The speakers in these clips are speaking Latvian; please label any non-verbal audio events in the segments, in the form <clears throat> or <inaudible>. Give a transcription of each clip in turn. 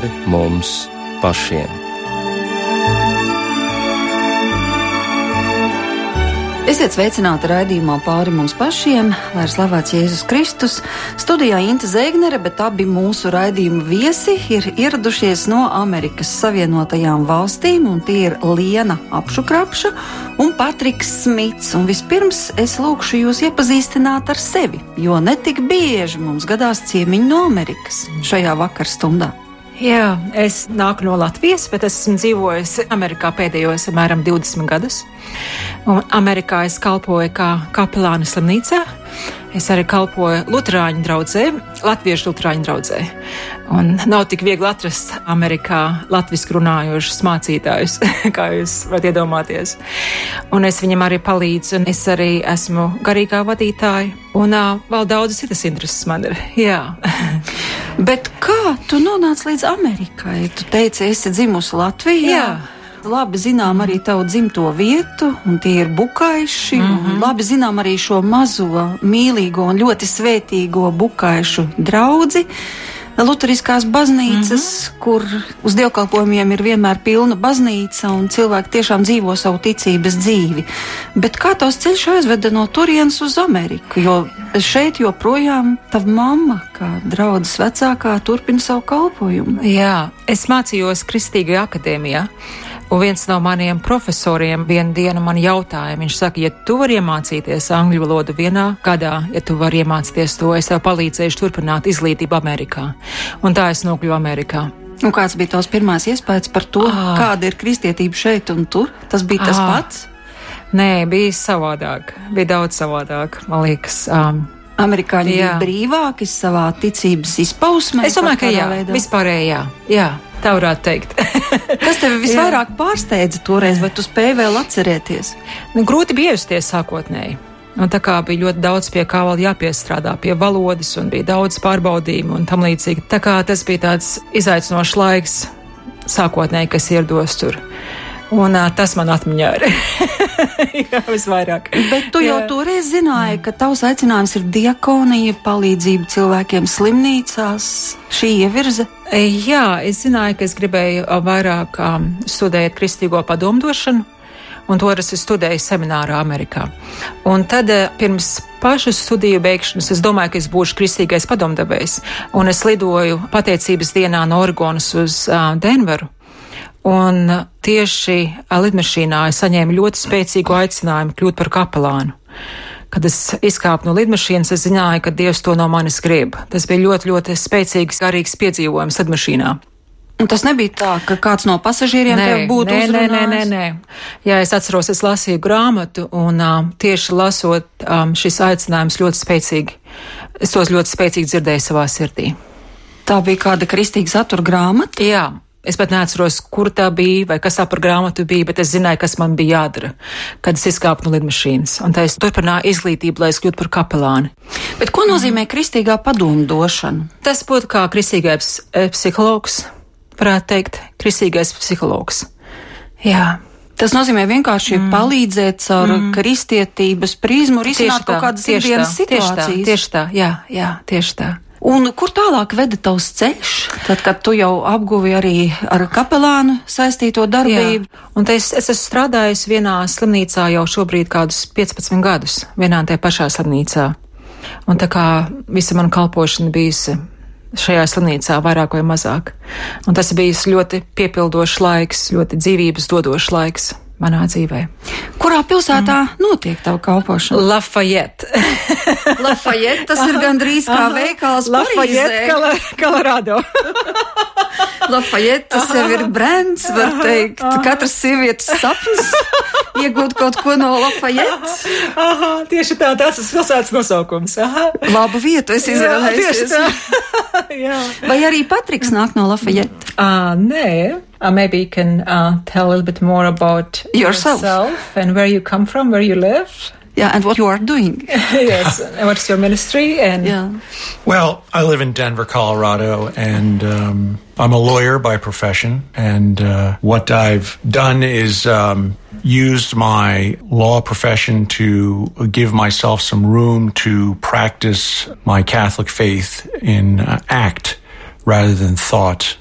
pāri mums pašiem. Esiet sveicināti raidījumā pāri mums pašiem, lai ir slavēts Jēzus Kristus. Studijā Inte Zēgnere, bet abi mūsu raidījuma viesi ir ieradušies no Amerikas Savienotajām valstīm, un tie ir Liena Apšukrapša un Patriks Smits. Un vispirms es lūkšu jūs iepazīstināt ar sevi, jo netik bieži mums gadās ciemiņi no Amerikas šajā vakarstundā. Jā, es nāku no Latvijas, bet esmu dzīvojis Amerikā pēdējos apmēram 20 gadus. Un Amerikā es kalpoju kā kapelāna slimnīcā. Es arī kalpoju Lutāņu draugzē, Latviešu Lutāņu draugzē. Un nav tik viegli atrast Amerikā latviešu runājošus mācītājus, <laughs> kā jūs varat iedomāties. Un es viņam arī palīdzu, un es arī esmu garīgā vadītāja. Un uh, vēl daudzas citas intereses man ir. <laughs> Jā. Bet kā tu nonāci līdz Amerikai? Tu teici, esi dzimusi Latvijā. Jā. Labi zinām arī tavu dzimto vietu, un tie ir bukaiši. Mm. -hmm. Labi zinām arī šo mazo, mīlīgo un ļoti svētīgo bukaišu draugu. Lutheriskās baznīcas, mm -hmm. kur uz dievkalpojumiem ir vienmēr pilna baznīca un cilvēki tiešām dzīvo savu ticības dzīvi. Bet kā tavs ceļš aizveda no turienes uz Ameriku? Jo šeit joprojām tava mamma, kā draudzes vecākā, turpina savu kalpojumu. Jā, es mācījos Kristīgajā akadēmijā. Un viens no maniem profesoriem vienu dienu man jautāja, viņš saka, ja tu vari iemācīties angļu valodu vienā gadā, ja tu vari iemācīties to, es tev palīdzēšu turpināt izglītību Amerikā. Un tā es nokļuvu Amerikā. Un kāds bija tavs pirmais iespējas par to, Ah. kāda ir kristietība šeit un tur? Tas bija tas Ah. pats. Nē, bija savādāk, bija daudz savādāk, man liekas. Um, Amerikāņi Jā. bija brīvāki savā ticības izpausmē. es domāju, ka jā, kādā veidā? vispārēji jā, jā, tā varētu teikt. <laughs> Kas tevi visvairāk pārsteidza toreiz, vai tu spēji vēl atcerēties? Nu, grūti bija iejusties sākotnēji. Un tā kā bija ļoti daudz pie kā vēl jāpiestrādā, pie valodas, un bija daudz pārbaudījumu un tam līdzīgi. Tā kā tas bija tāds izaicinošs laiks sākotnēji, kas ierados tur. Un uh, tas man atmiņā ir. <laughs> <laughs> Jā, visvairāk. Bet tu jau Jā. toreiz zināji, ka tavs aicinājums ir diakonija, palīdzība cilvēkiem slimnīcās, šī ievirze. E, Jā, es zināju, ka es gribēju vairāk um, studēt kristīgo padomdošanu. Un to es studēju seminārā Amerikā. Un tad, eh, pirms pašu studiju beigšanas, es domāju, ka es būšu kristīgais padomdevējs. Un es lidoju pateicības dienā no Oregonas uz uh, Denveru. Un uh, tieši uh, lidmašīnā es saņēmu ļoti spēcīgu aicinājumu kļūt par kapelānu. Kad es izkāpu no lidmašīnas, es zināju, ka Dievs to no manis grib. Tas bija ļoti, ļoti spēcīgs, garīgs piedzīvojums lidmašīnā. Un tas nebija tā, ka kāds no pasažieriem tev būtu nē, nē, nē, nē, uzrunājis? nē. Jā, es atceros, es lasīju grāmatu, un um, tieši lasot, um, šis aicinājums ļoti spēcīgi, es tos ļoti spēcīgi dzirdēju savā sirdī. Tā bija kāda kristīga satura grāmata. Jā. Es pat neatceros, kur tā bija, vai kas tā par grāmatu bija, bet es zināju, kas man bija jādara, kad es izkāpu no lidmašīnas. Un tā es turpināju izglītību, lai es kļūtu par kapelāni. Bet ko nozīmē kristīgā padomdošana? Tas būtu kā kristīgais eh, psihologs, varētu teikt, kristīgais psihologs. Jā. Tas nozīmē vienkārši mm. palīdzēt caur mm. kristietības prizmu, risināt kaut kādas tieši tā, situācijas. tieši tā, jā, jā, tieši tā. Un kur tālāk veda tavs ceļš? Tad, kad tu jau apguvi arī ar kapelānu saistīto darbību. Jā. Un es, es esmu strādājis vienā slimnīcā jau šobrīd kādus 15 gadus, vienā tajā pašā slimnīcā. Un tā kā visa mana kalpošana bijusi šajā slimnīcā, vairāk vai mazāk. Un tas bijis ļoti piepildošs laiks, ļoti dzīvības dodošs laiks manā dzīvē. Kurā pilsētā mm. notiek tava kalpošana? Lafayette. <laughs> Lafayette, tas ir gandrīz kā veikals Lafayette, Parīzē. Colorado. <laughs> Lafayette, tas jau ir brands, var teikt. Katras sievietes sapnis <laughs> iegūt kaut ko no Lafayette. Aha, tieši tā, tas ir pilsētas nosaukums. Aha. Labu vietu es. Jā. Vai arī Patriks nāk no Lafayette? Uh, nē. Uh, maybe you can uh, tell a little bit more about Yourself. yourself and where you come from, where you live. Yeah, and what you are doing. <laughs> yes, and what's your ministry? And Yeah. Well, I live in Denver, Colorado, and um, I'm a lawyer by profession. And uh, what I've done is um, used my law profession to give myself some room to practice my Catholic faith in uh, act rather than thought.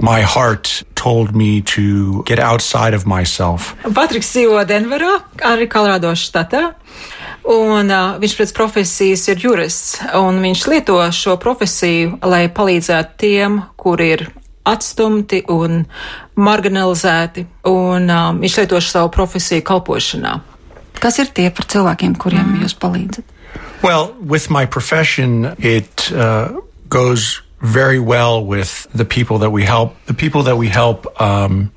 My heart told me to get outside of myself. Patriks dzīvo Denverā, arī Kolorādo štatā. Un uh, viņš pēc profesijas ir jurists, un viņš lieto šo profesiju, lai palīdzētu tiem, kuri ir atstumti un marginalizēti, un uh, viņš lieto savu profesiju kalpošanā. Kas ir tie par cilvēkiem, kuriem jūs palīdzat? Well, with my profession, it uh, goes very well with the people that we help. The people that we help, um,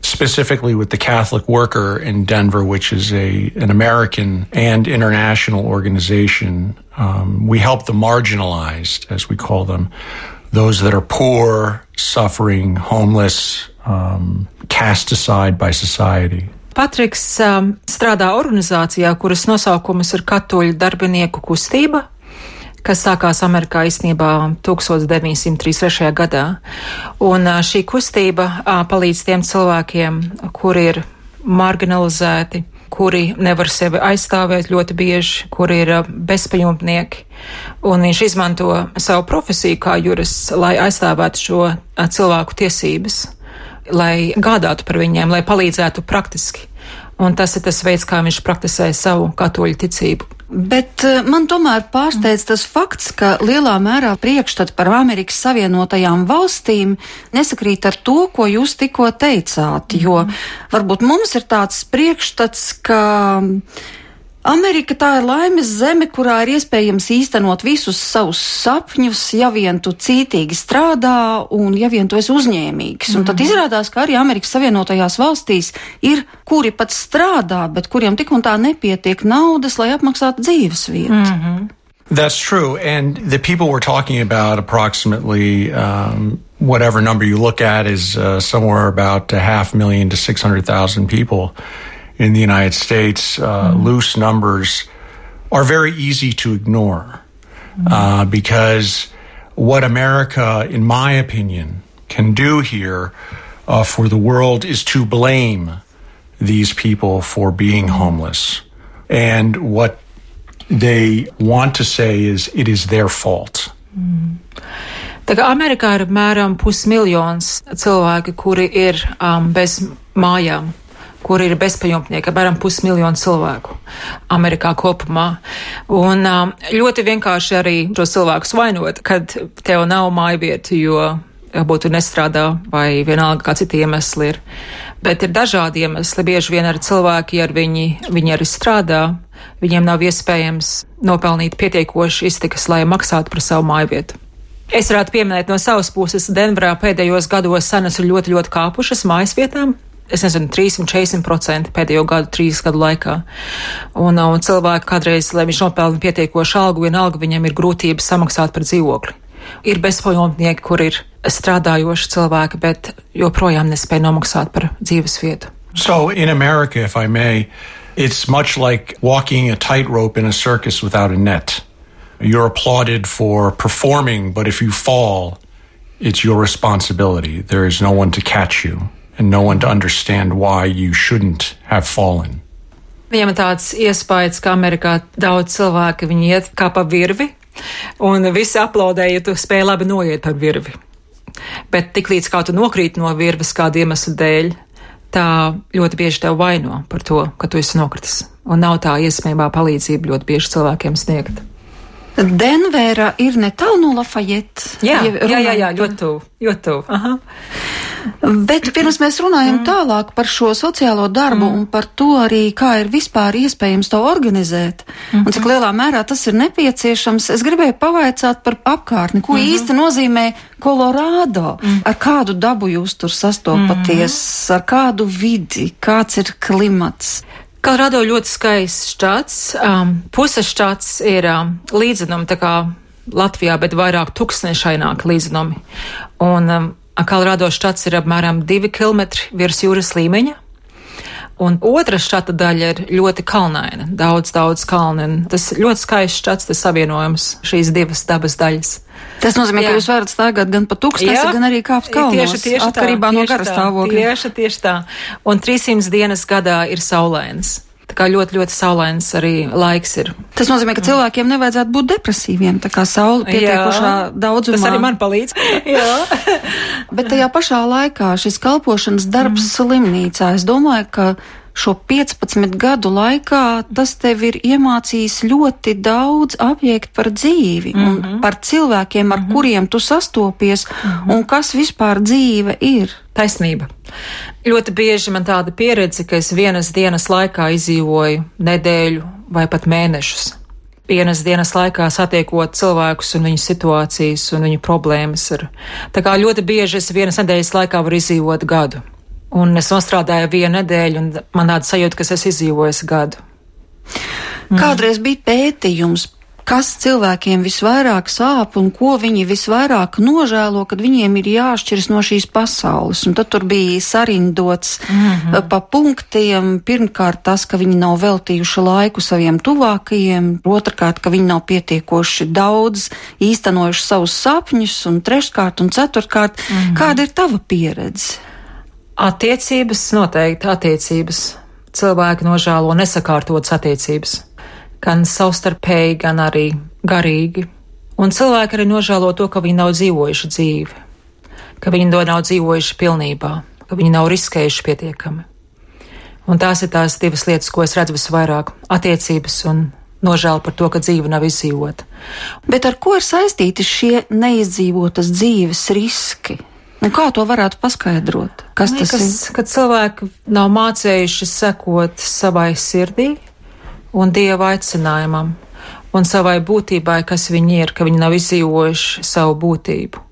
specifically with the Catholic Worker in Denver, which is a an American and international organization. Um, we help the marginalized, as we call them, those that are poor, suffering, homeless, um, cast aside by society. Patriks um, strādā organizācijā, kuras nosaukums ir Katoļu darbinieku kustība, kas sākās Amerikā īstenībā 1933. gadā. Un šī kustība palīdz tiem cilvēkiem, kuri ir marginalizēti, kuri nevar sevi aizstāvēt ļoti bieži, kuri ir bezpajumtnieki. Un viņš izmanto savu profesiju kā jurists, lai aizstāvētu šo cilvēku tiesības lai gādātu par viņiem, lai palīdzētu praktiski. Un tas ir tas veids, kā viņš praktizē savu katoļu ticību. Bet uh, man tomēr pārsteidz tas fakts, ka lielā mērā priekšstats par Amerikas Savienotajām valstīm nesakrīt ar to, ko jūs tikko teicāt. Jo varbūt mums ir tāds priekšstats, ka. Amerika tā ir laimes zeme, kurā ir iespējams īstenot visus savus sapņus, ja vien tu cītīgi strādā un ja vien tu esi uzņēmīgs. Mm. Un tad mhm. izrādās, ka arī Amerikas Savienotajās valstīs ir, kuri pat strādā, bet kuriem tik un tā nepietiek naudas, lai apmaksātu dzīves vietu. Mm -hmm. That's true. And the people we're talking about, approximately um, whatever number you look at, is uh, somewhere about a half million to 600,000 people. In the United States, uh, mm. loose numbers are very easy to ignore uh, because what America, in my opinion, can do here uh, for the world is to blame these people for being homeless. And what they want to say is it is their fault. Mm. Tā kā Amerikā ir apmēram pusmiljons cilvēki, kuri ir um, bez mājām, kur ir bezpajumtnieki, apmēram pusmiljonu cilvēku Amerikā kopumā. Un ļoti vienkārši arī šos cilvēkus vainot, kad tev nav mājvietu, jo varbūt tu nestrādā vai vienalga kā citi iemesli ir. Bet ir dažādi iemesli. Bieži vien arī cilvēki, ar viņi, viņi arī strādā, viņiem nav iespējams nopelnīt pietiekoši iztikas, lai maksātu par savu mājvietu. Es varētu pieminēt no savas puses, Denverā pēdējos gados cenas ir ļoti, ļoti kāpušas mājas vietām es nezinu, 340% pēdējo gadu, trīs gadu laikā. Un, un cilvēki kādreiz, lai viņš pietiekošu algu, vienalga viņam ir grūtības samaksāt par dzīvokli. Ir bezpajumtnieki, kur ir strādājoši cilvēki, bet joprojām nespēja nomaksāt par dzīves vietu. So in America, if I may, it's much like walking a tightrope in a circus without a net. You're applauded for performing, but if you fall, it's your responsibility. There is no one to catch you. And no one to understand why you shouldn't have fallen. Viņam tāds iespējas, ka Amerikā daudz cilvēku viņi iet kā pa virvi, un visi aplaudē, ja tu spēj labi noiet pa virvi. Bet tiklīdz kā tu nokrīt no virves kādu iemeslu dēļ, tā ļoti bieži tev vaino par to, ka tu esi nokritis. Un nav tā iespējamā palīdzība ļoti bieži cilvēkiem sniegt. Denvera ir netālu no Lafayette. Jā, jā, jā, jā, ļoti tuvu. Ļoti tuvu. Bet pirms mēs runājam mm. tālāk par šo sociālo darbu mm. un par to arī, kā ir vispār iespējams to organizēt mm -hmm. un cik lielā mērā tas ir nepieciešams, es gribēju pavaicāt par apkārtni, ko mm -hmm. īsti nozīmē Kolorādo, mm. ar kādu dabu jūs tur sastopaties, mm. ar kādu vidi, kāds ir klimats. Kolorado ļoti skaists štats. Um, puses štats ir um, līdzenumi tā kā Latvijā, bet vairāk tūkstnešaināk līdzenumi. Un um, Kolorādo štats ir apmēram 2 km virs jūras līmeņa. Un otra štāta daļa ir ļoti kalnaina, daudz, daudz kalnu. Tas ļoti skaists štats, tas savienojums šīs divas dabas daļas. Tas nozīmē, Jā. ka jūs varat staigāt gan pa tūkstnesi, gan arī kāpt kalnos. Tieši, tieši atkarībā tā, no gara stāvokļa. Tieši, tieši tā. Un 300 dienas gadā ir saulēns. Tā kā ļoti, ļoti saulains arī laiks ir. Tas nozīmē, ka cilvēkiem nevajadzētu būt depresīviem, tā kā saule pietiekošā daudzumā. Tas arī man palīdz. <laughs> Bet tajā pašā laikā šis kalpošanas darbs mm. slimnīcā, es domāju, ka šo 15 gadu laikā tas tev ir iemācījis ļoti daudz apjēgt par dzīvi mm -hmm. par cilvēkiem, ar mm -hmm. kuriem tu sastopies mm -hmm. un kas vispār dzīve ir. Taisnība. Ļoti bieži man tāda pieredze, ka es vienas dienas laikā izdzīvoju nedēļu vai pat mēnešus. Vienas dienas laikā satiekot cilvēkus un viņu situācijas un viņu problēmas. Ar. Tā kā ļoti bieži es vienas nedēļas laikā varu izdzīvot gadu. Un es nostrādāju vienu nedēļu, un man tāda sajūta, ka es izdzīvoju gadu. Mm. Kādreiz bija pētījums, kas cilvēkiem visvairāk sāp un ko viņi visvairāk nožēlo, kad viņiem ir jāšķiras no šīs pasaules. Un tad tur bija sarindots mm -hmm. pa punktiem. Pirmkārt, tas, ka viņi nav veltījuši laiku saviem tuvākajiem, otrkārt, ka viņi nav pietiekoši daudz īstenojuši savus sapņus, un treškārt un ceturtkārt, mm -hmm. kāda ir tava pieredze? Attiecības, noteikti attiecības. Cilvēki nožēlo nesakārtotas attiecības, gan savstarpēji, gan arī garīgi. Un cilvēki arī nožēlo to, ka viņi nav dzīvojuši dzīvi, ka viņi to nav dzīvojuši pilnībā, ka viņi nav riskējuši pietiekami. Un tās ir tās divas lietas, ko es redzu visvairāk - attiecības un nožēla par to, ka dzīve nav izdzīvota. Bet ar ko ir saistīti šie neizdzīvotas dzīves riski? Un kā to varētu paskaidrot? Kas Liekas, tas ir? Kad cilvēki nav mācējuši sekot savai sirdī un dieva aicinājumam un savai būtībai, kas viņi ir, ka viņi nav izdzīvojuši savu būtību.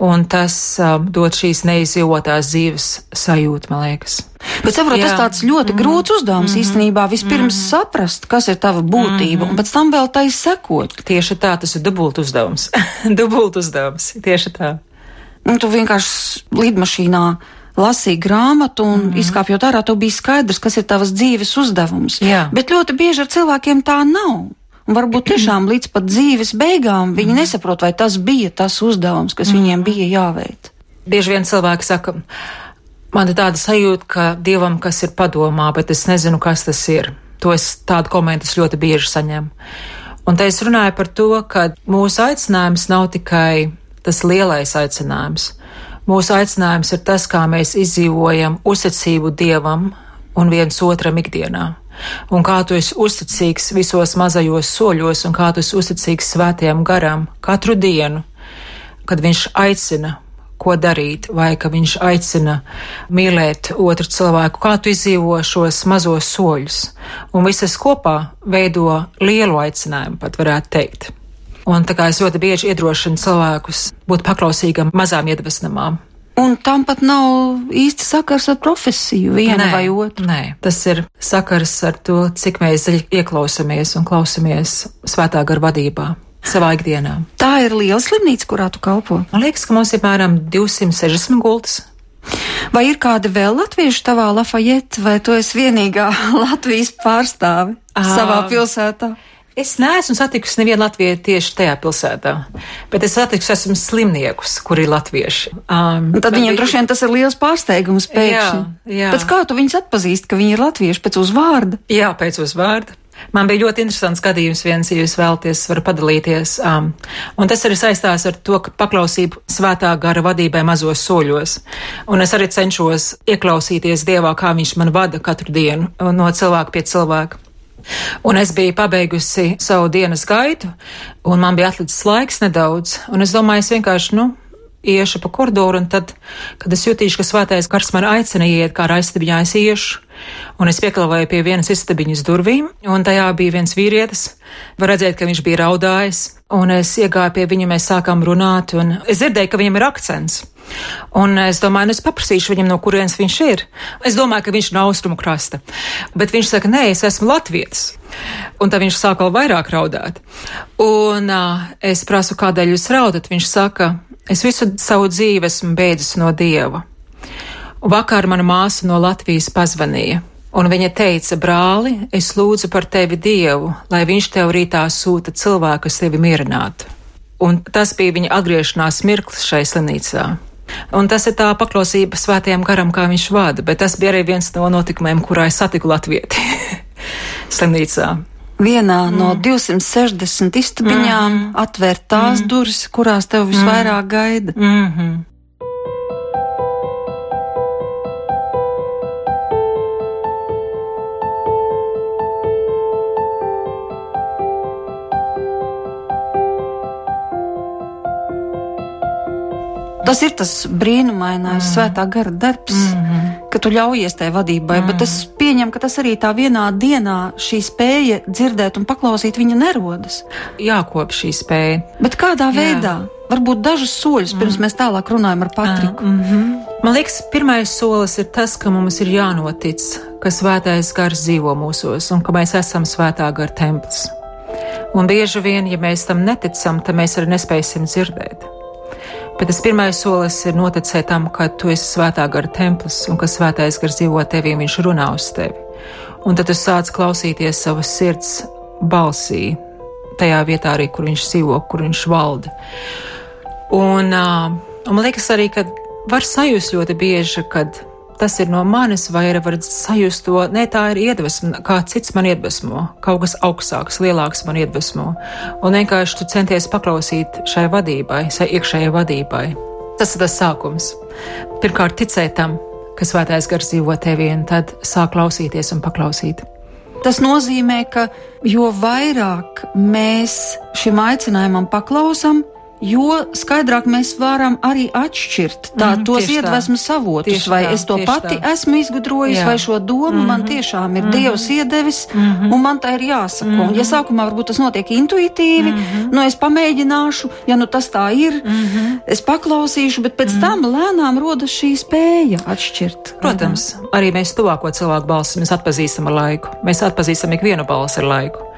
Un tas um, dod šīs neizdzīvotās dzīves sajūtu, man liekas. Bet saprot, tas tāds ļoti mm. grūts uzdevums mm -hmm. īstenībā. Vispirms mm. saprast, kas ir tava būtība, mm -hmm. un pēc tam vēl tai sekot. Tieši tā, tas ir dubult uzdevums. <laughs> dubult uzdevums, tieši tā. Un tu vienkārši lidmašīnā lasīji grāmatu un mm -hmm. izkāpjot ārā, tev bija skaidrs, kas ir tavas dzīves uzdevums. Jā. Bet ļoti bieži ar cilvēkiem tā nav. Un varbūt <clears throat> tiešām līdz pat dzīves beigām viņi mm -hmm. nesaprot, vai tas bija tas uzdevums, kas mm -hmm. viņiem bija jāveic. Bieži vien cilvēki saka, man ir tāda sajūta, ka dievam kas ir padomā, bet es nezinu, kas tas ir. To es tādu komentu ļoti bieži saņemu. Un te es runāju par to, ka mūsu aicinājums nav tikai tas lielais aicinājums. Mūsu aicinājums ir tas, kā mēs izdzīvojam uzticību Dievam un viens otram ikdienā. Un kā tu esi uzticīgs visos mazajos soļos, un kā tu esi uzticīgs svētajam garam katru dienu, kad viņš aicina, ko darīt, vai ka viņš aicina mīlēt otru cilvēku, kā tu izdzīvo šos mazos soļus. Un visas kopā veido lielu aicinājumu, pat varētu teikt. Un tā kā es ļoti bieži iedrošinu cilvēkus būt paklausīgam mazām iedvesmām. Un tam pat nav īsti sakars ar profesiju, viena nē, vai otra. Nē, tas ir sakars ar to, cik mēs ieklausāmies un klausamies svētā gara vadībā. Savā ikdienā. Tā ir liela slimnīca, kurā tu kalpo. Man liekas, ka mums ir apmēram 260 gultas. Vai ir kādi vēl latvieši tavā Lafayette, vai tu esi vienīgā <laughs> Latvijas pārstāve savā pilsētā? Es neesmu satikusi nevienu latviešu tieši tajā pilsētā, bet es satikusi esmu slimniekus, kuri ir latvieši. Um, tad viņiem droši vien tas ir liels pārsteigums pēkšņi. Jā, jā. Pēc kā tu viņus atpazīsti, ka viņi ir latvieši pēc uzvārda? Jā, pēc uzvārda. Man bija ļoti interesants gadījums viens, ja jūs vēlaties, var padalīties. Um, un tas arī saistās ar to, ka paklausību svētā gara vadībai mazos soļos. Un es arī cenšos ieklausīties Dievā, kā viņš man vada katru dienu no cilvēka pie cilvēka. Un es biju pabeigusi savu dienas gaitu, un man bija atlicis laiks nedaudz, un es domāju, es vienkārši, nu, iešu pa koridoru, un tad, kad es jutīšu, ka svētais gars man aicina iet, kā raistabiņā es iešu, un es pieklavēju pie vienas istabiņas durvīm, un tajā bija viens vīrietis, var redzēt, ka viņš bija raudājis, un es iegāju pie viņa, mēs sākām runāt, un es dzirdēju, ka viņam ir akcents. Un es domāju, nu es paprasīšu viņam, no kurienes viņš ir. Es domāju, ka viņš ir no austrumu krasta. Bet viņš saka, nē, es esmu latvietis. Un tad viņš sāk vēl vairāk raudāt. Un uh, es prasu, kādēļ jūs raudat? Viņš saka, es visu savu dzīvi esmu beidzis no dieva. Un vakar mana māsa no Latvijas pazvanīja. Un viņa teica, brāli, es lūdzu par tevi Dievu, lai viņš tev rītā sūta cilvēku, kas tevi mierinātu. Un tas bija viņa atgriešanās mirklis šai slimnīcā. Un tas ir tā paklausība svētajam garam, kā viņš vada, bet tas bija arī viens no notikumiem, kurā es satiku latvieti. <laughs> slimnīcā. Vienā mm. no 260 istabiņām mm. atvērt tās mm. durvis, kurās tev visvairāk gaida. Mm -hmm. Tas ir tas brīnumainais mm. svētā gara darbs, mm -hmm. ka tu ļaujies tajā vadībai, mm. bet es pieņemu, ka tas arī tā vienā dienā šī spēja dzirdēt un paklausīt viņa nerodas. Jākop šī spēja. Bet kādā Jā. veidā? Varbūt dažus soļus pirms mm. mēs tālāk runājam ar Patriku. Mm -hmm. Man liekas, pirmais solis ir tas, ka mums ir jānotic, ka svētais gars dzīvo mūsos un ka mēs esam svētā gara templis. Un bieži vien, ja mēs tam neticam, tad mēs arī nespēsim dzirdēt. Bet tas pirmais solis ir noticēt tam, ka tu esi svētā gara templis un ka svētais gars dzīvo tevī viņš runā uz tevi. Un tad tu sāc klausīties savas sirds balsī, tajā vietā arī, kur viņš dzīvo, kur viņš valda. Un, un man liekas arī, ka var sajust ļoti bieži, kad tas ir no manis, vai arī var sajust to, ne tā ir iedvesma, kā cits man iedvesmo, kaut kas augstāks, lielāks man iedvesmo. Un vienkārši tu centies paklausīt šai vadībai, šai iekšējai vadībai. Tas ir tas sākums. Pirmkārt, ticēt tam, ka svētais gars dzīvo tevī, un tad sāk klausīties un paklausīt. Tas nozīmē, ka jo vairāk mēs šim aicinājumam paklausām, jo skaidrāk mēs varam arī atšķirt tā, mm, tos iedvesmas avotus, vai tā, es to pati tā. esmu izgudrojis, Jā. vai šo domu mm -hmm. man mhm. tiešām ir mm -hmm. Dievs iedevis, mm -hmm. un man tā ir jāsako. Mm -hmm. Un, ja mhm. sākumā varbūt tas notiek intuitīvi, mm -hmm. nu es pamēģināšu, ja nu tas tā ir, mm -hmm. es paklausīšu, bet pēc mm -hmm. tam lēnām rodas šī spēja atšķirt. Protams, arī mēs tuvāko cilvēku balsi mēs atpazīstam ar laiku. Mēs atpazīstam ikvienu balsi ar laiku.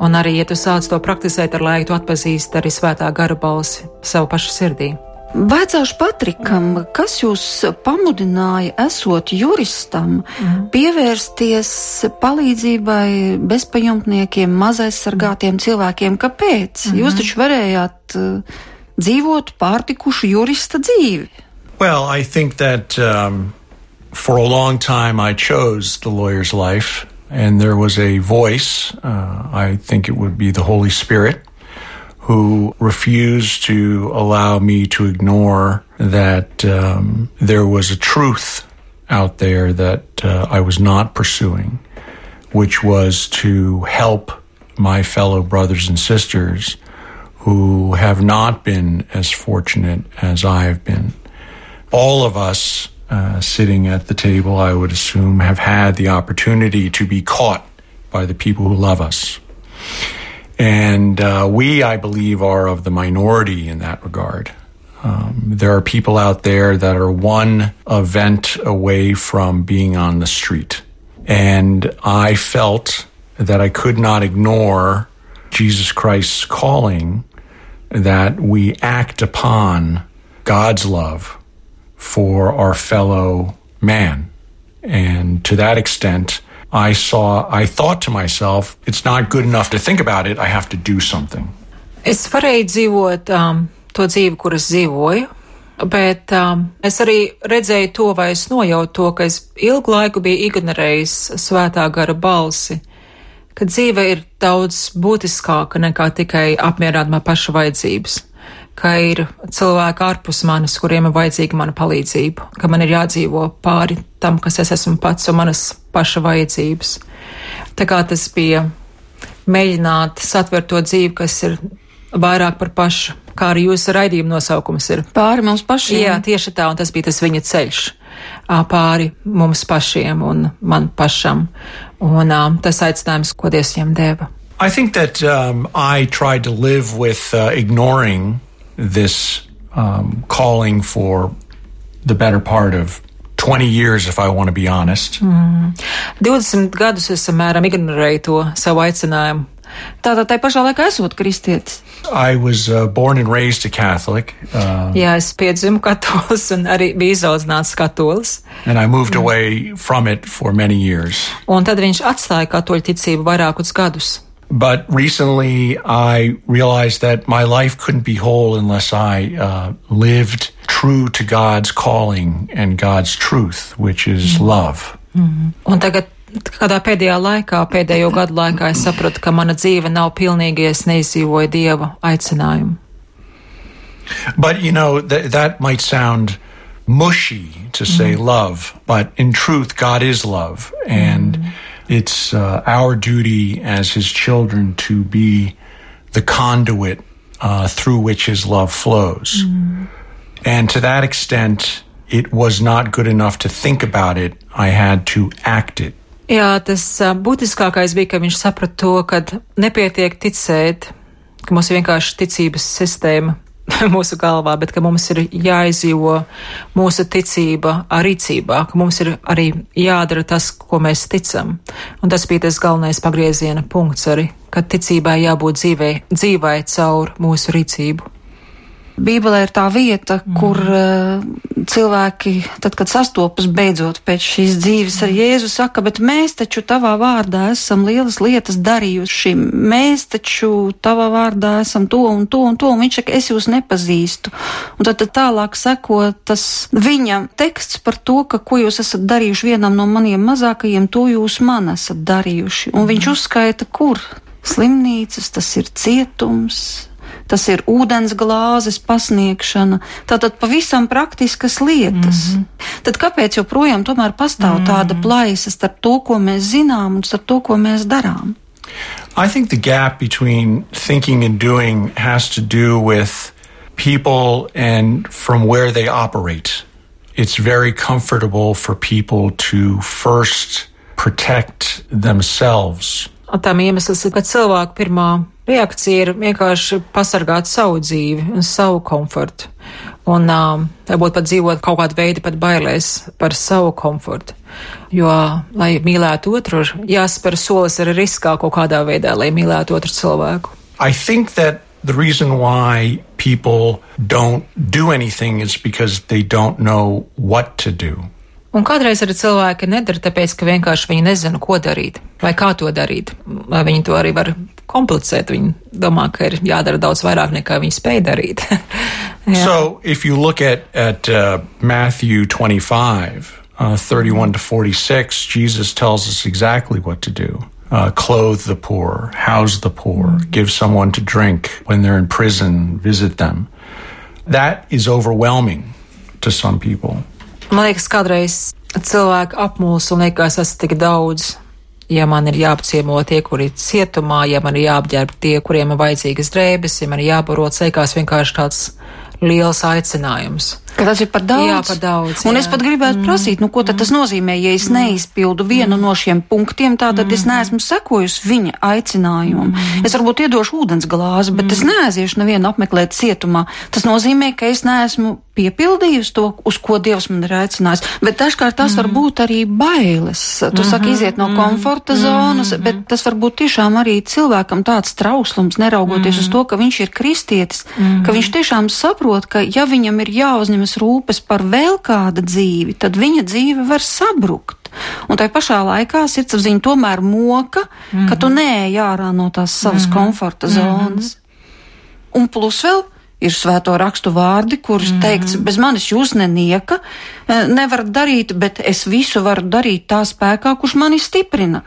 Un arī, ja tu sāc to praktizēt ar laiku, tu atpazīsti arī svētā gara balsi savu pašu sirdī. Vecāšu Patrikam, kas jūs pamudināja, esot juristam, mm. pievērsties palīdzībai bezpajumtniekiem, mazaizsargātiem cilvēkiem? Kāpēc? Mm -hmm. Jūs taču varējāt uh, dzīvot pārtikušu jurista dzīvi. Well, I think that um, for a long time I chose the lawyer's life. And there was a voice, uh, I think it would be the Holy Spirit, who refused to allow me to ignore that um, there was a truth out there that uh, I was not pursuing, which was to help my fellow brothers and sisters who have not been as fortunate as I have been. All of us uh, sitting at the table, I would assume, have had the opportunity to be caught by the people who love us. And uh, we, I believe, are of the minority in that regard. Um, there are people out there that are one event away from being on the street. And I felt that I could not ignore Jesus Christ's calling that we act upon God's love for our fellow man. And to that extent, I saw, I thought to myself, it's not good enough to think about it, I have to do something. Es varēju dzīvot um, to dzīvi, kuras dzīvoju, bet um, es arī redzēju to, vai es nojautu to, ka es ilgu laiku biju ignorējis svētā gara balsi, ka dzīve ir daudz būtiskāka nekā tikai apmierināt man paša vajadzības ka ir cilvēki ārpus manis, kuriem ir vajadzīga mana palīdzība, ka man ir jādzīvo pāri tam, kas es esmu pats un manas paša vajadzības. Tā kā tas bija mēģināt satvert to dzīvi, kas ir vairāk par pašu, kā arī jūsu raidījuma nosaukums ir. Pāri mums pašiem. Jā, tieši tā, un tas bija tas viņa ceļš pāri mums pašiem un man pašam. Un tas aicinājums, ko Dievs viņam deva. I think that um, I tried to live with uh, ignoring this um, calling for the better part of 20 years, if I want to be honest. Mm. 20 gadus es samēram ignorēju to savu aicinājumu. Tātad tai pašā laikā esot kristietis. I was uh, born and raised a Catholic. Uh, Jā, es piedzimu katolis un arī biju izaudzināts katolis. And I moved mm. away from it for many years. Un tad viņš atstāja katoļu ticību vairākus gadus. But recently, I realized that my life couldn't be whole unless I uh, lived true to God's calling and God's truth, which is mm. love. Mm. Un tagad Kādā pēdējā laikā, pēdējo gadu laikā, es sapratu, ka mana dzīve nav pilnīgi, ja es neizdzīvoju dieva aicinājumu. But you know, th- that might sound mushy to say mm. love, but in truth, God is love. And mm. It's uh, our duty as his children to be the conduit uh, through which his love flows. Mm. And to that extent, it was not good enough to think about it. I had to act it. Jā, tas uh, būtiskākais bija, ka viņš saprata to, ka nepietiek ticēt, ka mums ir vienkārši ticības sistēma, <laughs> mūsu galvā, bet ka mums ir jāizdzīvo mūsu ticība rīcībā, ka mums ir arī jādara tas, ko mēs ticam. Un tas bija tas galvenais pagrieziena punkts arī, ka ticībai jābūt dzīvē, dzīvai caur mūsu rīcību. Bībelē ir tā vieta, mm. kur uh, cilvēki, tad, kad sastopas beidzot pēc šīs dzīves ar Jēzu, saka, bet mēs taču tavā vārdā esam lielas lietas darījuši, mēs taču tavā vārdā esam to un to un to, un viņš saka, es jūs nepazīstu. Un tad, tad tālāk seko tas viņa teksts par to, ka ko jūs esat darījuši vienam no maniem mazākajiem, to jūs man esat darījuši. Un viņš uzskaita, kur? Slimnīcas, tas ir cietums, tas ir ūdens glāzes pasniegšana, tātad pavisam praktiskas lietas. Mm -hmm. Tad kāpēc joprojām tomēr pastāv mm -hmm. tāda plaisa starp to, ko mēs zinām un starp to, ko mēs darām? I think the gap between thinking and doing has to do with people and from where they operate. It's very comfortable for people to first protect themselves. Un tam iemesls ir, ka cilvēku pirmā reakcija ir vienkārši pasargāt savu dzīvi un savu komfortu. Un varbūt pat dzīvot kaut kādu veidu pat bailēs par savu komfortu. Jo, lai mīlētu otru, jāspēr solis arī riskā kaut kādā veidā, lai mīlētu otru cilvēku. The reason why people don't do anything is because they don't know what to do. Un kādreiz arī cilvēki nedara, tāpēc, ka vienkārši viņi nezina, ko darīt vai kā to darīt. Vai viņi to arī var komplicēt. Viņi domā, ka ir jādara daudz vairāk nekā viņi spēj darīt. <laughs> so, if you look at, at uh, Matthew 25, uh, 31 to 46, Jesus tells us exactly what to do. Uh, clothe the poor, house the poor, give someone to drink when they're in prison, visit them. That is overwhelming to some people. Man liekas, kādreiz cilvēki apmulsa un liekas, es esmu tik daudz. Ja man ir jāapciemo tie, kuri ir cietumā, ja man ir jāapģērb tie, kuriem ir vajadzīgas drēbes, ja man ir jābarot, liekas vienkārši tāds liels aicinājums. Ka tas ir par daudz. Jā, par daudz. Un jā. es pat gribētu mm. prasīt, nu, ko tad tas nozīmē, ja es mm. neizpildu vienu mm. no šiem punktiem, tātad mm. es neesmu sekojusi viņa aicinājumam. Mm. Es varbūt iedošu ūdens glāzi, bet mm. es neaiziešu nevienu apmeklēt cietumā. Tas nozīmē, ka es neesmu piepildījusi to, uz ko Dievs man ir aicinājis. Bet dažkārt tas mm. var būt arī bailes. Tu mm -hmm. saki, iziet no mm. komforta zonas, mm -hmm. bet tas var būt tiešām arī cilvēkam tāds trauslums, neraugoties mm. uz to, ka viņš ir kristietis, mm. ka viņš tiešām saprot, ka ja viņam ir jāuzņemas uzņemas rūpes par vēl kāda dzīvi, tad viņa dzīve var sabrukt. Un tai pašā laikā sirdsapziņa tomēr moka, mm -hmm. ka tu mhm. neej ārā no tās savas mm -hmm. komforta mhm. zonas. Mm -hmm. Un plus vēl ir svēto rakstu vārdi, kurus mm -hmm. teikts, bez manis jūs nenieka e, nevarat darīt, bet es visu varu darīt tā spēkā, kurš mani stiprina.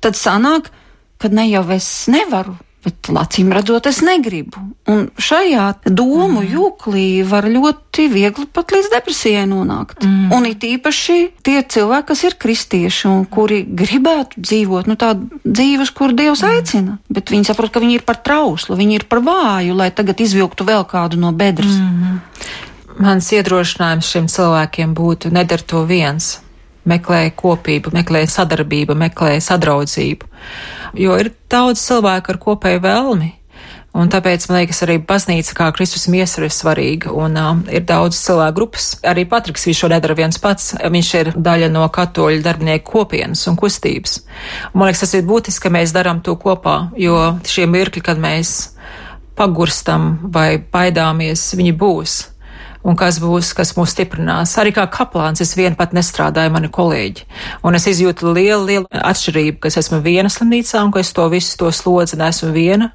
Tad sanāk, ka ne jau es nevaru, Bet, acīm redzot, es negribu. Un šajā domu mm. jūklī var ļoti viegli pat līdz depresijai nonākt. Mm. Un it īpaši tie cilvēki, kas ir kristieši un kuri gribētu dzīvot nu, tādu dzīves, kur Dievs mm. aicina, bet viņi saprot, ka viņi ir par trauslu, viņi ir par vāju, lai tagad izvilktu vēl kādu no bedres. Mm. Mans iedrošinājums šiem cilvēkiem būtu nedara to viens meklē kopību, meklē sadarbību, meklē sadraudzību. Jo ir daudz cilvēku ar kopēju vēlmi. Un tāpēc, man liekas, arī baznīca kā Kristus miesa ir svarīga. Un um, ir daudz cilvēku grupas. Arī Patriks viņš šo nedara viens pats. Viņš ir daļa no katoļu darbinieku kopienas un kustības. Un, man liekas, tas ir būtiski, ka mēs darām to kopā, jo šie mirkļi, kad mēs pagurstam vai baidāmies, viņi būs un kas būs, kas mūs stiprinās. Arī kā kaplāns es vien pat nestrādāju mani kolēģi, un es izjūtu lielu, lielu atšķirību, ka es esmu viena slimnīcā un ka es to visu to slodzi nesmu viena.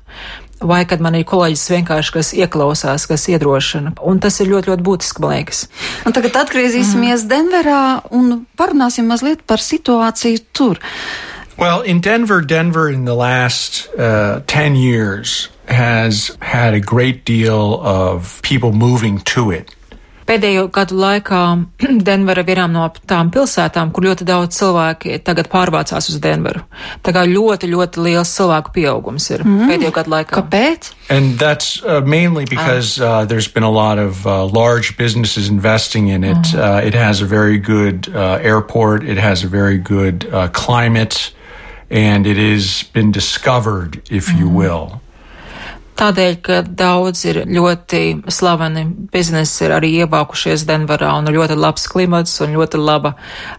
vai kad man ir kolēģis vienkārši, kas ieklausās, kas iedrošina. Un tas ir ļoti, ļoti būtiski, man liekas. Un tagad atgriezīsimies mm. Denverā un parunāsim mazliet par situāciju tur. Well, in Denver, Denver in the last uh, 10 years has had a great deal of people moving to it. Pēdējo gadu laikā <clears throat> Denvera ir vienām no tām pilsētām, kur ļoti daudz cilvēki tagad pārvācās uz Denveru. Tā kā ļoti, ļoti liels cilvēku pieaugums ir mm. pēdējo gadu laikā. Kāpēc? And that's uh, mainly because uh, there's been a lot of uh, large businesses investing in it. Mm. Uh, it has a very good uh, airport. It has a very good uh, climate. And it has been discovered, if you mm-hmm. will. Tādēļ, ka daudz ir ļoti slaveni biznesi, ir arī ievākušies Denverā un ļoti labs klimats un ļoti laba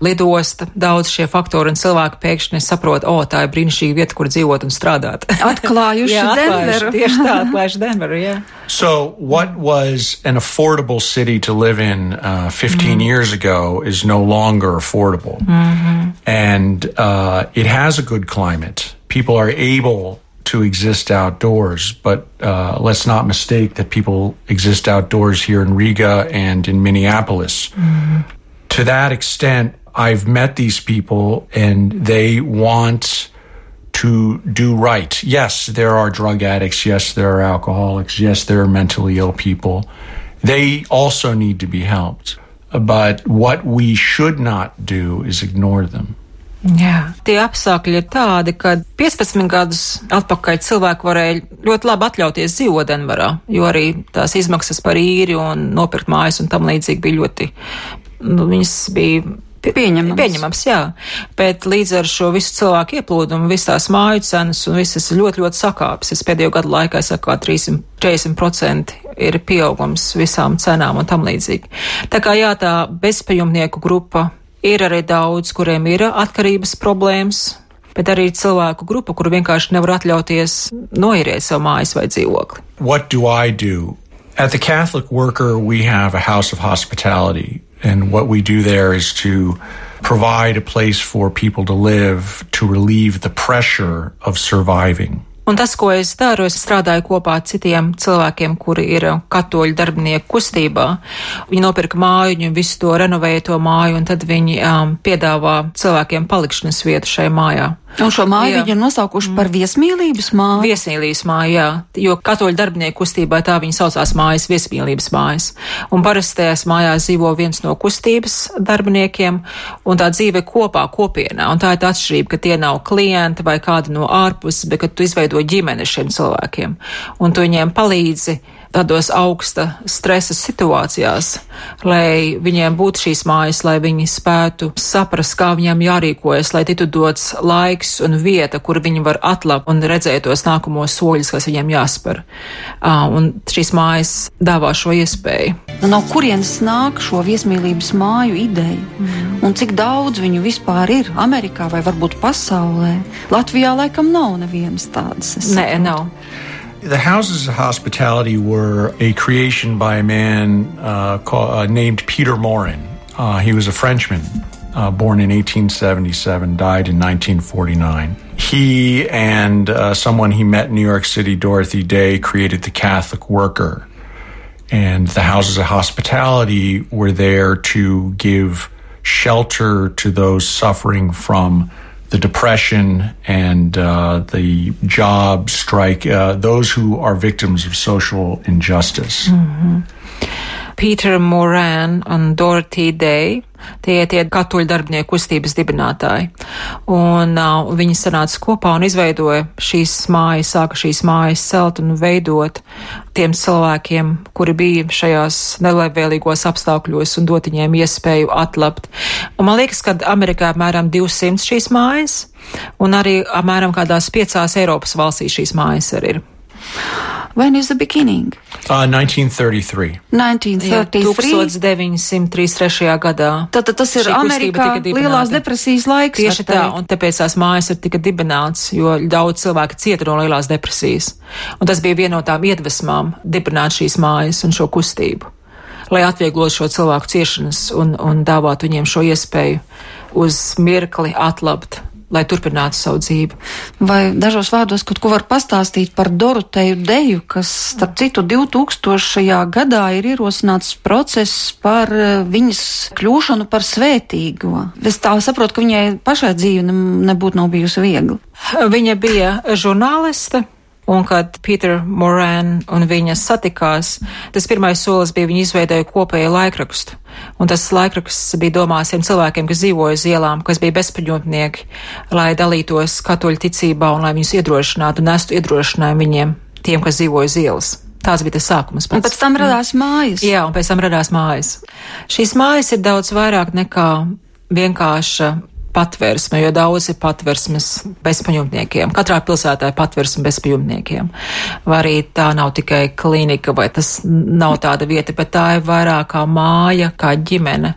lidosta. Daudz šie faktori un cilvēki pēkšņi saprot, o, tā ir brīnišķīga vieta, kur dzīvot un strādāt. <laughs> Atklājuši <laughs> jā, Denveru. Tieši tā, atklājuši Denveru, jā. So, what was an affordable city to live in uh, 15 mm. years ago is no longer affordable. Mm -hmm. And uh, it has a good climate. People are able to exist outdoors. But uh, let's not mistake that people exist outdoors here in Riga and in Minneapolis. Mm-hmm. To that extent, I've met these people and they want to do right. Yes, there are drug addicts. Yes, there are alcoholics. Yes, there are mentally ill people. They also need to be helped. But what we should not do is ignore them. Jā, tie apstākļi ir tādi, ka 15 gadus atpakaļ cilvēki varēja ļoti labi atļauties dzīvot Denverā, jo arī tās izmaksas par īri un nopirkt mājas un tam līdzīgi bija ļoti, nu, viņas bija Pieņemams. Pieņemams, jā. Bet līdz ar šo visu cilvēku ieplūdumu, visas tās māju cenas un visas ļoti, ļoti sakāpes. Es pēdējo gadu laikā saku, ka 340% ir pieaugums visām cenām un tam līdzīgi. Tā kā jā, tā bezpajumnieku grupa Ir arī daudz, kuriem ir atkarības problēmas, bet arī cilvēku grupa, kur vienkārši nevar atļauties noieriet savu mājas vai dzīvokli. What do I do? At the Catholic Worker, we have a house of hospitality, and what we do there is to provide a place for people to live to relieve the pressure of surviving. Un tas, ko es daru, es strādāju kopā ar citiem cilvēkiem, kuri ir katoļu darbinieku kustībā. Viņi nopirka māju, viņi visu to renovēja to māju, un tad viņi um, piedāvā cilvēkiem palikšanas vietu šai mājā. Un šo māju jā. viņi ir nosaukuši par viesmīlības māju. Viesmīlības māju, jā, jo katoļu darbinieku kustībai tā viņi saucās mājas viesmīlības mājas. Un parasti tajās mājās dzīvo viens no kustības darbiniekiem, un tā dzīve kopā kopienā. Un tā ir tā atšķirība, ka tie nav klienti vai kādi no ārpuses, bet ka tu izveido ģimeni šiem cilvēkiem, un tu viņiem palīdzi tādos augsta stresa situācijās, lai viņiem būtu šīs mājas, lai viņi spētu saprast, kā viņiem jārīkojas, lai tiktu dots laiks un vieta, kur viņi var atlapt un redzēt tos nākamos soļus, kas viņiem jāspēr. Un šīs mājas dāvā šo iespēju. Nu, no kurienes nāk šo viesmīlības māju ideja? Mm. Un cik daudz viņu vispār ir Amerikā vai varbūt pasaulē? Latvijā laikam nav nevienas tādas. Nē, nav. The houses of hospitality were a creation by a man uh, called, uh, named Peter Morin. Uh, he was a Frenchman, uh, born in 1877, died in 1949. He and uh, someone he met in New York City, Dorothy Day, created the Catholic Worker. And the houses of hospitality were there to give shelter to those suffering from the depression and uh, the job strike, uh, those who are victims of social injustice. Mm-hmm. Peter Moran on Dorothy Day. Tie tie katoļu darbinieku kustības dibinātāji. Un uh, viņi sanāca kopā un izveidoja šīs mājas, sāka šīs mājas celt un veidot tiem cilvēkiem, kuri bija šajās nelabvēlīgos apstākļos un dot viņiem iespēju atlapt. Un man liekas, ka Amerikā apmēram 200 šīs mājas, un arī apmēram kādās piecās Eiropas valstīs šīs mājas arī ir. When is the beginning? Uh, 1933. 1933. 1933. gadā. Tātad tas ir Amerikā lielās depresijas laiks. Tieši tā, un tāpēc tās mājas ir tika dibināts, jo daudz cilvēku cieta no lielās depresijas. Un tas bija viena no tām iedvesmām dibināt šīs mājas un šo kustību, lai atvieglotu šo cilvēku ciešanas un, un dāvātu viņiem šo iespēju uz mirkli atlabt lai turpinātu savu dzīvi. Vai dažos vārdos kaut ko var pastāstīt par Doroteju Deju, kas, starp citu, 2000. gadā ir ierosināts process par eh, viņas kļūšanu par svētīgo. Es tā saprotu, ka viņai pašai dzīve nebūtu nav bijusi viegla. Viņa bija žurnāliste. Un kad Pīter Moran un viņa satikās, tas pirmais solis bija viņa izveidoja kopēju laikrakstu. Un tas laikraksts bija domās tiem cilvēkiem, kas dzīvoja uz ielām, kas bija bezpaņotnieki, lai dalītos katoļu ticībā un lai viņus iedrošinātu un nestu iedrošinājumu viņiem, tiem, kas dzīvoja uz ielas. Tāds bija tas sākums. Pats. Un pēc tam radās mājas. Jā, un pēc tam radās mājas. Šīs mājas ir daudz vairāk nekā vienkārša patversme, jo daudz ir patversmes bezpajumtniekiem. Katrā pilsētā ir patversme bezpajumtniekiem. Vai arī tā nav tikai klinika, vai tas nav tāda vieta, bet tā ir vairāk kā māja, kā ģimene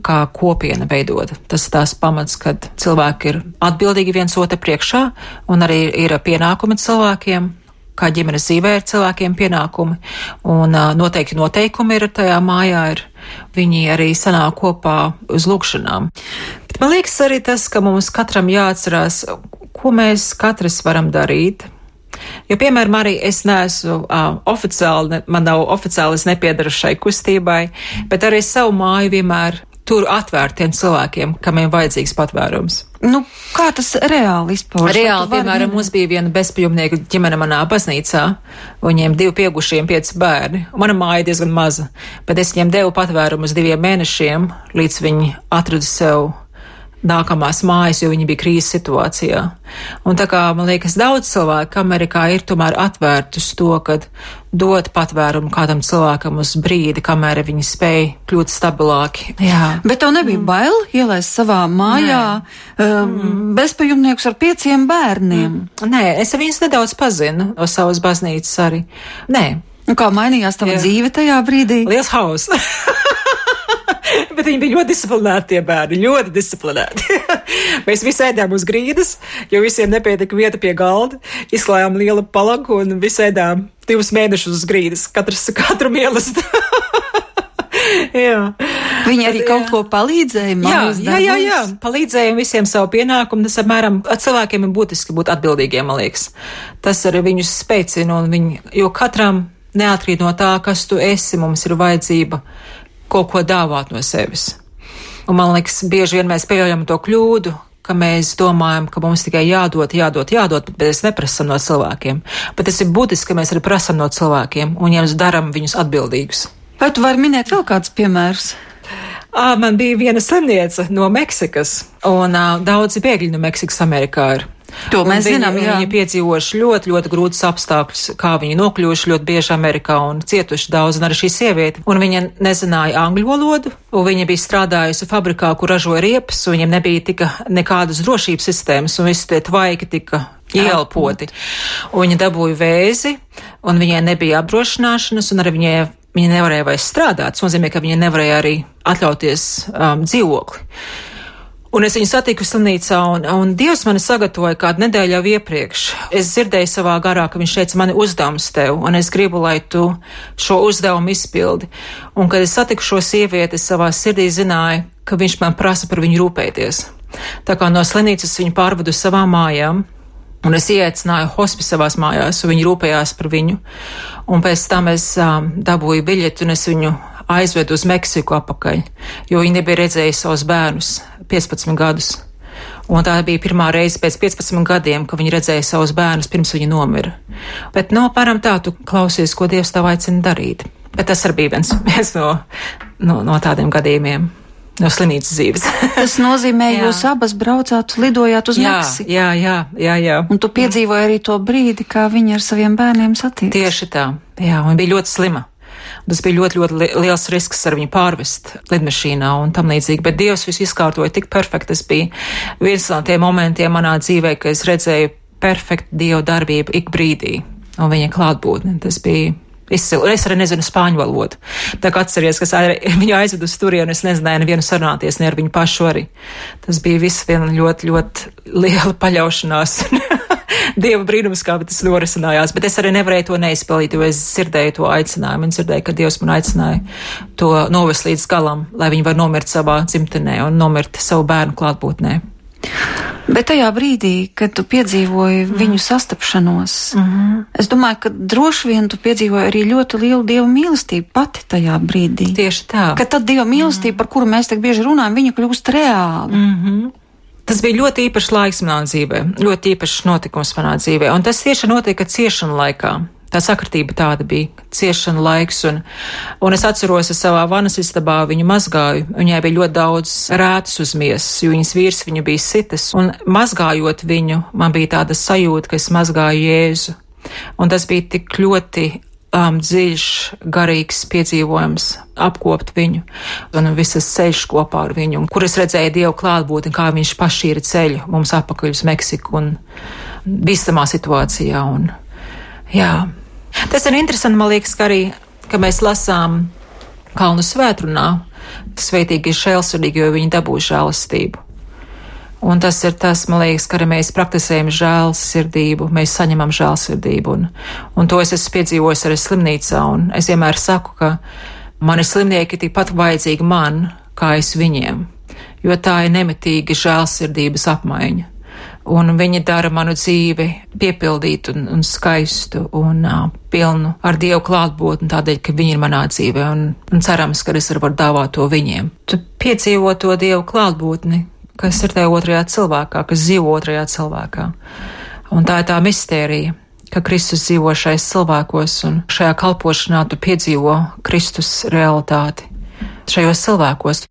kā kopiena veidota. Tas ir tās pamats, kad cilvēki ir atbildīgi viens otru priekšā un arī ir pienākumi cilvēkiem, kā ģimenes dzīvē ir cilvēkiem pienākumi, un noteikti noteikumi ir tajā mājā, ir viņi arī sanāk kopā uz lūkšanām. Bet man liekas arī tas, ka mums katram jāatcerās, ko mēs katrs varam darīt. Jo, piemēram, arī es neesmu uh, oficiāli, man nav oficiāli, es nepiedaru šai kustībai, bet arī savu māju vienmēr tur atvērtiem cilvēkiem, kam ir vajadzīgs patvērums. Nu, kā tas reāli izpaužas? Reāli, piemēram, mums bija viena bezpajumnieka ģimene manā baznīcā. Viņiem divi pieaugušie pieci bērni. Mana māja diezgan maza, bet es viņiem devu patvērumu uz diviem mēnešiem, līdz viņi atrada sev nākamās mājas, jo viņi bija krīzes situācijā. Un tā kā, man liekas, daudz cilvēku Amerikā ir tomēr atvērti uz to, ka dot patvērumu kādam cilvēkam uz brīdi, kamēr viņi spēj kļūt stabilāki. Jā. Bet tev nebija mm. bail ielaist savā mājā um, mm. bezpajumniekus ar pieciem bērniem? Mm. Nē, es viņus nedaudz pazinu no savas baznīcas arī. Nē. Un kā mainījās tava Jā. dzīve tajā brīdī? Liels hauss! <laughs> Bet viņi bija ļoti disciplinēti, tie bērni, ļoti disciplinēti. <laughs> Mēs visi ēdām uz grīdas, jo visiem nepietika vieta pie galda. Izklājām lielu palaku un visi ēdām divus mēnešus uz grīdas, katrs katru mīlestību. <laughs> jā. Viņi arī kaut jā. ko palīdzēja. Jā, jā, jā, jā, palīdzēja visiem savu pienākumu. Tas apmēram cilvēkiem ir būtiski būt atbildīgiem, man liekas. Tas arī viņus spēcina, un viņi, jo katram neatkarīgi no tā, kas tu esi, mums ir vajadzība kaut ko dāvāt no sevis. Un man liekas, bieži vien mēs pieļaujam to kļūdu, ka mēs domājam, ka mums tikai jādod, jādod, jādod, bet mēs neprasam no cilvēkiem. Bet tas ir būtiski, ka mēs arī prasam no cilvēkiem un jums daram viņus atbildīgus. Vai tu vari minēt vēl kādus piemērus? À, man bija viena slimniece no Meksikas, un uh, daudzi bēgļi no Meksikas Amerikā ir. To mēs viņi, zinām, jā. Viņi piedzīvojuši ļoti, ļoti grūtus apstākļus, kā viņi nokļuvuši ļoti bieži Amerikā un cietuši daudz, un arī šī sieviete. Un viņa nezināja angļu valodu, un viņa bija strādājusi fabrikā, kur ražoja riepas, un viņiem nebija tika nekādas drošības sistēmas, un visi tie tvaiki tika ielpoti. Un viņa dabūja vēzi, un viņai nebija apdrošināšanas, un arī viņai viņa nevarēja vairs strādāt. Tas nozīmē, ka viņa nevarēja arī atļauties um, dzīvokli. Un es viņu satiku slimnīcā, un, un Dievs mani sagatavoja kādu nedēļu jau iepriekš. Es dzirdēju savā garā, ka viņš teica, man ir uzdevums tev, un es gribu, lai tu šo uzdevumu izpildi. Un, kad es satiku šo sievieti, es savā sirdī zināju, ka viņš man prasa par viņu rūpēties. Tā kā no slimnīcas viņu pārvadu savām mājām, Un es ieaicināju hospice savās mājās, un viņi rūpējās par viņu. Un pēc tam es um, dabūju biļeti, un es viņu aizvedu uz Meksiku apakaļ, jo viņi nebija redzējuši savus bērnus 15 gadus. Un tā bija pirmā reize pēc 15 gadiem, kad viņi redzēja savus bērnus pirms viņi nomira. Bet no apmēram tā tu klausies, ko Dievs tev aicina darīt. Bet tas arī bija viens, viens no, no, no tādiem gadījumiem. No slimnīcas dzīves. <laughs> Tas nozīmē, ka jūs abas braucāt, lidojāt uz jā, Meksiku. Jā, jā, jā, jā. Un tu piedzīvoji arī to brīdi, kā viņi ar saviem bērniem satiekās. Tieši tā. Jā, un bija ļoti slima. Tas bija ļoti, ļoti liels risks ar viņu pārvest lidmašīnā un tam līdzīgi, bet Dievs visu izkārtoja tik perfekti. Tas bija viens no tiem momentiem manā dzīvē, kad es redzēju perfektu Dieva darbību ik brīdī un viņa klātbūtni. Tas bija izcili. Un es arī nezinu spāņu valodu. Tā kā atceries, ka <laughs> viņu aizvedu uz turienu, es nezināju nevienu sarunāties, ne ar viņu pašu arī. Tas bija viss viena ļoti, ļoti liela paļaušanās. <laughs> Dieva brīnums, kā tas norisinājās, bet es arī nevarēju to neizpildīt, jo es dzirdēju to aicinājumu un dzirdēju, ka Dievs man aicināja to novest līdz galam, lai viņi var nomirt savā dzimtenē un nomirt savu bērnu klātbūtnē. Bet tajā brīdī, kad tu piedzīvoji mm. viņu sastapšanos, mm -hmm. es domāju, ka droši vien tu piedzīvoji arī ļoti lielu dievu mīlestību pati tajā brīdī. Tieši tā. Ka tad dieva mīlestība, mm -hmm. par kuru mēs tik bieži runājam, viņa kļūst reāla. Mm -hmm. Tas bija ļoti īpašs laiks manā dzīvē, ļoti īpašs notikums manā dzīvē, un tas tieši notika ciešanu laikā tā sakritība tāda bija, ciešana laiks, un, un es atceros, es savā vanas istabā viņu mazgāju, viņai bija ļoti daudz rētas uz miesas, jo viņas vīrs viņu bija sitas, un mazgājot viņu, man bija tāda sajūta, ka es mazgāju Jēzu, un tas bija tik ļoti um, dziļš, garīgs piedzīvojums apkopt viņu un visas ceļš kopā ar viņu, un kur es redzēju Dievu klātbūtni, kā viņš pašīra ceļu mums apakaļ uz Meksiku un bīstamā situācijā. Un, jā, Tas ir interesanti, man liekas, ka arī, ka mēs lasām Kalnu svētrunā, sveitīgi ir šēlsirdīgi, jo viņi dabū žēlastību. Un tas ir tas, man liekas, ka arī mēs praktizējam žēlsirdību, mēs saņemam žēlsirdību, un, un to es esmu piedzīvojis arī slimnīcā, un es vienmēr saku, ka mani slimnieki tikpat vajadzīgi man, kā es viņiem, jo tā ir nemitīga žēlsirdības apmaiņa un viņi dara manu dzīvi piepildītu un, un skaistu un uh, pilnu ar Dievu klātbūtni tādēļ, ka viņi ir manā dzīvē un, un cerams, ka es varu dāvāt to viņiem. Tu piedzīvo to Dievu klātbūtni, kas ir tajā otrajā cilvēkā, kas dzīvo otrajā cilvēkā. Un tā ir tā mistērija, ka Kristus dzīvo šais cilvēkos un šajā kalpošanā tu piedzīvo Kristus realitāti šajos cilvēkos.